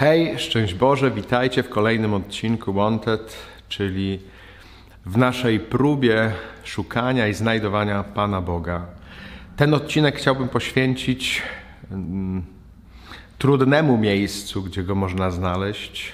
Hej, szczęść Boże, witajcie w kolejnym odcinku Wanted, czyli w naszej próbie szukania i znajdowania Pana Boga. Ten odcinek chciałbym poświęcić mm, trudnemu miejscu, gdzie go można znaleźć.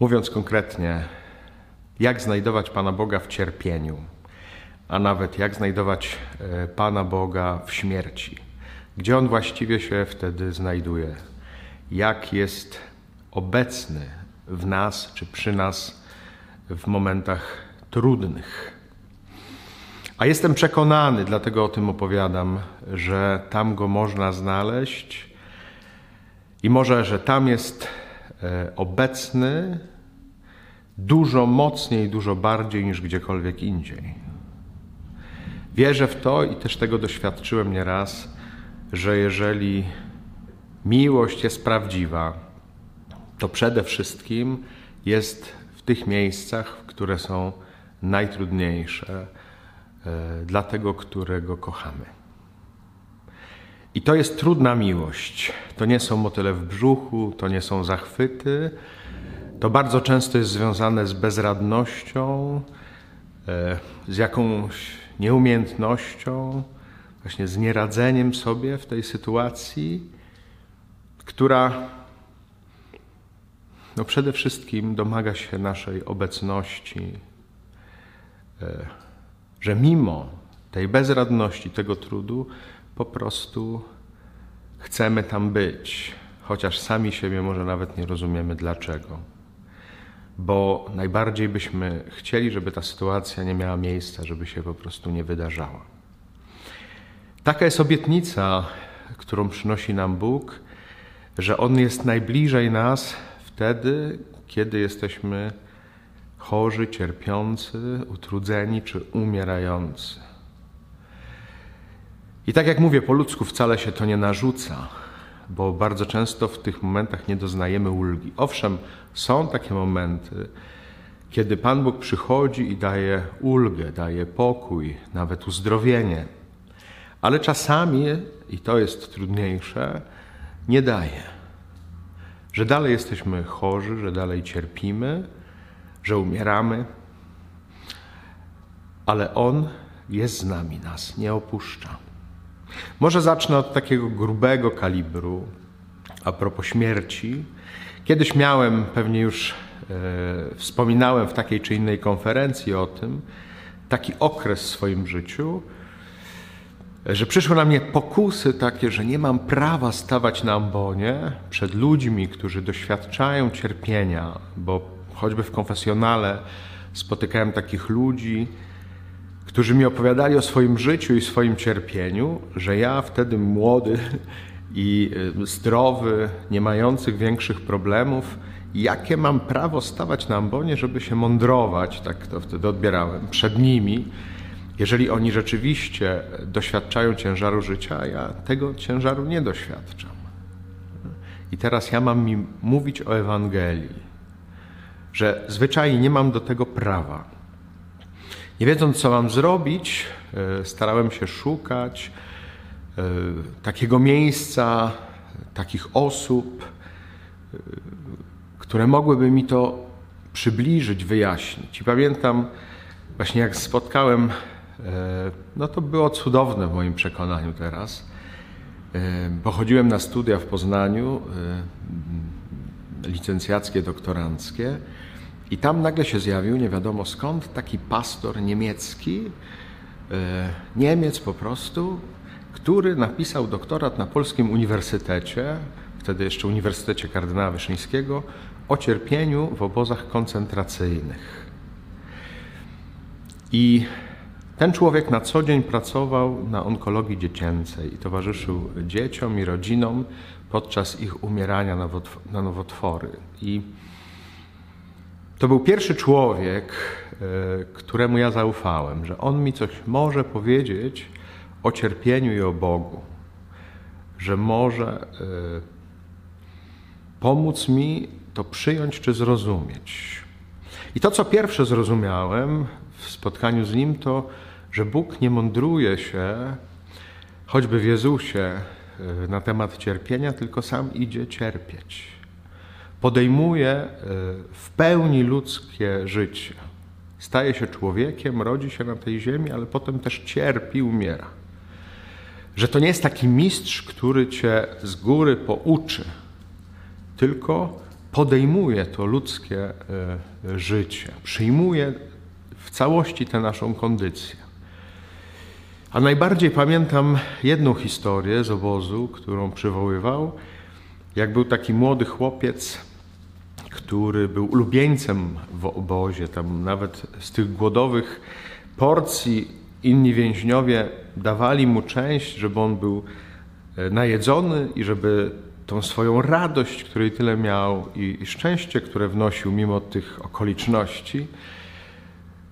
Mówiąc konkretnie, jak znajdować Pana Boga w cierpieniu, a nawet jak znajdować e, Pana Boga w śmierci. Gdzie On właściwie się wtedy znajduje? Jak jest obecny w nas czy przy nas w momentach trudnych? A jestem przekonany, dlatego o tym opowiadam, że tam go można znaleźć i może, że tam jest e, obecny dużo mocniej, dużo bardziej niż gdziekolwiek indziej. Wierzę w to i też tego doświadczyłem nieraz, że jeżeli miłość jest prawdziwa, to przede wszystkim jest w tych miejscach, które są najtrudniejsze e, dla tego, którego kochamy. I to jest trudna miłość. To nie są motyle w brzuchu, to nie są zachwyty. To bardzo często jest związane z bezradnością, e, z jakąś nieumiejętnością, właśnie z nieradzeniem sobie w tej sytuacji, która no przede wszystkim domaga się naszej obecności, e, że mimo tej bezradności, tego trudu, po prostu chcemy tam być, chociaż sami siebie może nawet nie rozumiemy dlaczego. Bo najbardziej byśmy chcieli, żeby ta sytuacja nie miała miejsca, żeby się po prostu nie wydarzała. Taka jest obietnica, którą przynosi nam Bóg, że On jest najbliżej nas wtedy, kiedy jesteśmy chorzy, cierpiący, utrudzeni czy umierający. I tak jak mówię, po ludzku wcale się to nie narzuca, bo bardzo często w tych momentach nie doznajemy ulgi. Owszem, są takie momenty, kiedy Pan Bóg przychodzi i daje ulgę, daje pokój, nawet uzdrowienie. Ale czasami, i to jest trudniejsze, nie daje. Że dalej jesteśmy chorzy, że dalej cierpimy, że umieramy, ale On jest z nami, nas nie opuszcza. Może zacznę od takiego grubego kalibru a propos śmierci. Kiedyś miałem, pewnie już e, wspominałem w takiej czy innej konferencji o tym, taki okres w swoim życiu, że przyszły na mnie pokusy takie, że nie mam prawa stawać na ambonie przed ludźmi, którzy doświadczają cierpienia, bo choćby w konfesjonale spotykałem takich ludzi, którzy mi opowiadali o swoim życiu i swoim cierpieniu, że ja wtedy młody i y, zdrowy, nie mający większych problemów, jakie mam prawo stawać na ambonie, żeby się mądrować, tak to wtedy odbierałem, przed nimi, jeżeli oni rzeczywiście doświadczają ciężaru życia, ja tego ciężaru nie doświadczam. I teraz ja mam mi mówić o Ewangelii, że zwyczajnie nie mam do tego prawa. Nie wiedząc, co mam zrobić, e, starałem się szukać e, takiego miejsca, takich osób, e, które mogłyby mi to przybliżyć, wyjaśnić. I pamiętam, właśnie jak spotkałem no to było cudowne w moim przekonaniu teraz. Pochodziłem na studia w Poznaniu, e, licencjackie, doktoranckie i tam nagle się zjawił, nie wiadomo skąd, taki pastor niemiecki, e, Niemiec po prostu, który napisał doktorat na Polskim Uniwersytecie, wtedy jeszcze Uniwersytecie Kardynała Wyszyńskiego, o cierpieniu w obozach koncentracyjnych. I ten człowiek na co dzień pracował na onkologii dziecięcej i towarzyszył dzieciom i rodzinom podczas ich umierania na nowotwory. I to był pierwszy człowiek, e, któremu ja zaufałem, że on mi coś może powiedzieć o cierpieniu i o Bogu, że może e, pomóc mi to przyjąć czy zrozumieć. I to, co pierwsze zrozumiałem w spotkaniu z nim, to że Bóg nie mądruje się, choćby w Jezusie, e, na temat cierpienia, tylko sam idzie cierpieć. podejmuje e, w pełni ludzkie życie. Staje się człowiekiem, rodzi się na tej ziemi, ale potem też cierpi, umiera. Że to nie jest taki mistrz, który cię z góry pouczy, tylko podejmuje to ludzkie e, życie, przyjmuje w całości tę naszą kondycję. A najbardziej pamiętam jedną historię z obozu, którą przywoływał, jak był taki młody chłopiec, który był ulubieńcem w obozie, tam nawet z tych głodowych porcji inni więźniowie dawali mu część, żeby on był e, najedzony i żeby tą swoją radość, której tyle miał i, i szczęście, które wnosił mimo tych okoliczności,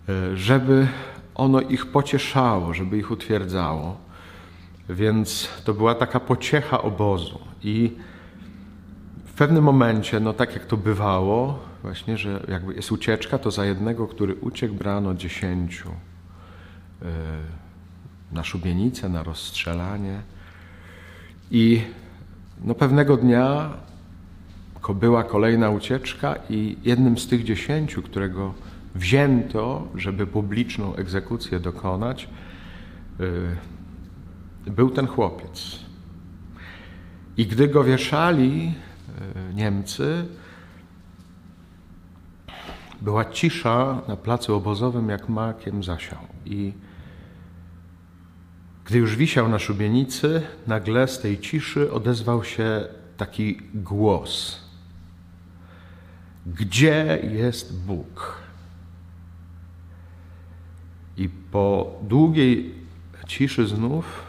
e, żeby ono ich pocieszało, żeby ich utwierdzało. Więc to była taka pociecha obozu. I w pewnym momencie, no tak jak to bywało, właśnie, że jakby jest ucieczka, to za jednego, który uciekł, brano dziesięciu e, na szubienicę, na rozstrzelanie. I no pewnego dnia była kolejna ucieczka i jednym z tych dziesięciu, którego wzięto, żeby publiczną egzekucję dokonać, y, był ten chłopiec. I gdy go wieszali y, Niemcy, była cisza na placu obozowym, jak makiem zasiał. I gdy już wisiał na szubienicy, nagle z tej ciszy odezwał się taki głos. Gdzie jest Bóg? I po długiej ciszy znów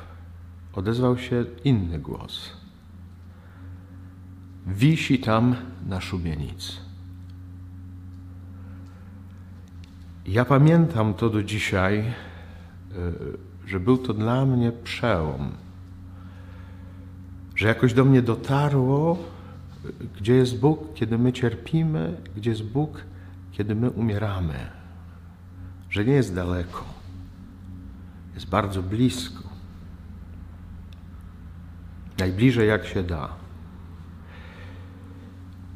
odezwał się inny głos. Wisi tam na szubienicy. Ja pamiętam to do dzisiaj, e, że był to dla mnie przełom. Że jakoś do mnie dotarło, gdzie jest Bóg, kiedy my cierpimy, gdzie jest Bóg, kiedy my umieramy że nie jest daleko, jest bardzo blisko. Najbliżej jak się da.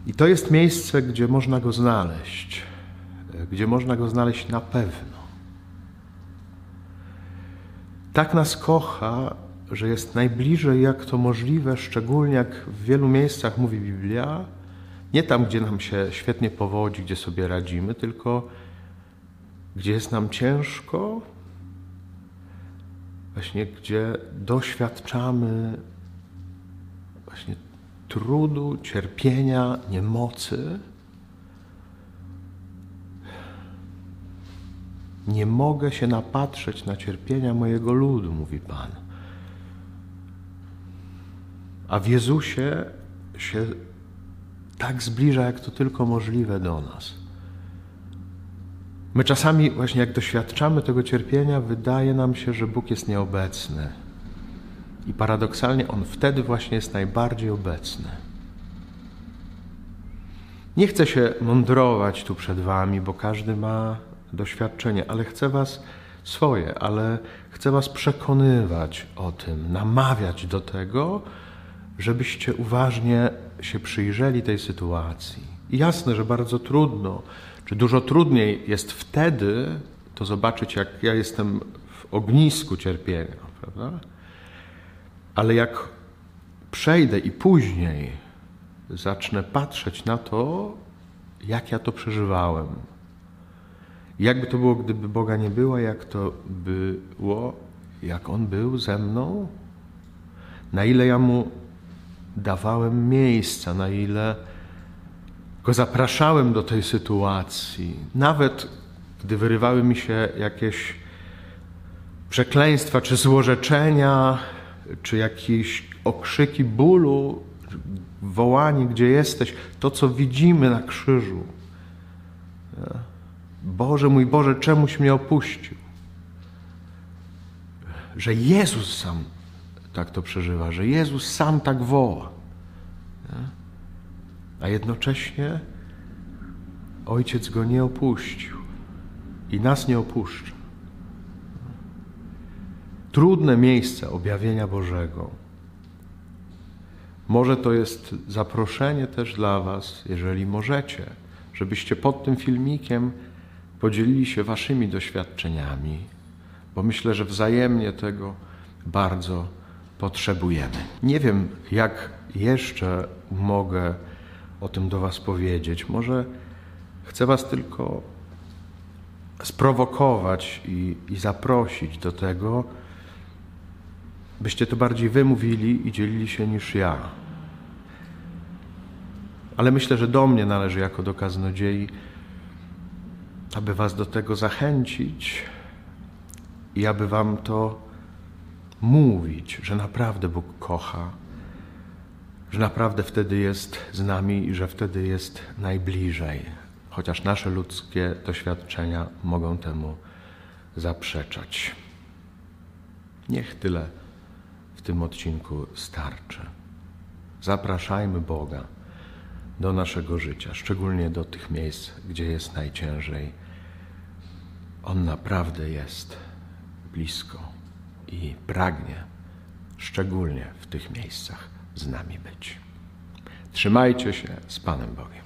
I to jest miejsce, gdzie można go znaleźć, gdzie można go znaleźć na pewno. Tak nas kocha, że jest najbliżej, jak to możliwe, szczególnie jak w wielu miejscach mówi Biblia, nie tam, gdzie nam się świetnie powodzi, gdzie sobie radzimy, tylko gdzie jest nam ciężko, właśnie gdzie doświadczamy właśnie trudu, cierpienia, niemocy. Nie mogę się napatrzeć na cierpienia mojego ludu, mówi Pan. A w Jezusie się tak zbliża, jak to tylko możliwe do nas. My czasami, właśnie jak doświadczamy tego cierpienia, wydaje nam się, że Bóg jest nieobecny. I paradoksalnie On wtedy właśnie jest najbardziej obecny. Nie chcę się mądrować tu przed Wami, bo każdy ma doświadczenie, ale chcę Was swoje, ale chcę Was przekonywać o tym, namawiać do tego, żebyście uważnie się przyjrzeli tej sytuacji. I jasne, że bardzo trudno czy dużo trudniej jest wtedy to zobaczyć, jak ja jestem w ognisku cierpienia, prawda? Ale jak przejdę i później zacznę patrzeć na to, jak ja to przeżywałem. Jakby to było, gdyby Boga nie było, jak to było, jak On był ze mną, na ile ja Mu dawałem miejsca, na ile go zapraszałem do tej sytuacji. Nawet gdy wyrywały mi się jakieś przekleństwa, czy złorzeczenia, czy jakieś okrzyki bólu, wołanie, gdzie jesteś, to co widzimy na krzyżu. Boże, mój Boże, czemuś mnie opuścił? Że Jezus sam tak to przeżywa, że Jezus sam tak woła a jednocześnie Ojciec go nie opuścił i nas nie opuszcza. Trudne miejsce objawienia Bożego. Może to jest zaproszenie też dla Was, jeżeli możecie, żebyście pod tym filmikiem podzielili się Waszymi doświadczeniami, bo myślę, że wzajemnie tego bardzo potrzebujemy. Nie wiem, jak jeszcze mogę o tym do Was powiedzieć. Może chcę Was tylko sprowokować i, i zaprosić do tego, byście to bardziej wymówili i dzielili się niż ja. Ale myślę, że do mnie należy jako do kaznodziei, aby Was do tego zachęcić i aby Wam to mówić, że naprawdę Bóg kocha, że naprawdę wtedy jest z nami i że wtedy jest najbliżej, chociaż nasze ludzkie doświadczenia mogą temu zaprzeczać. Niech tyle w tym odcinku starczy. Zapraszajmy Boga do naszego życia, szczególnie do tych miejsc, gdzie jest najciężej. On naprawdę jest blisko i pragnie, szczególnie w tych miejscach, z nami być. Trzymajcie się z Panem Bogiem.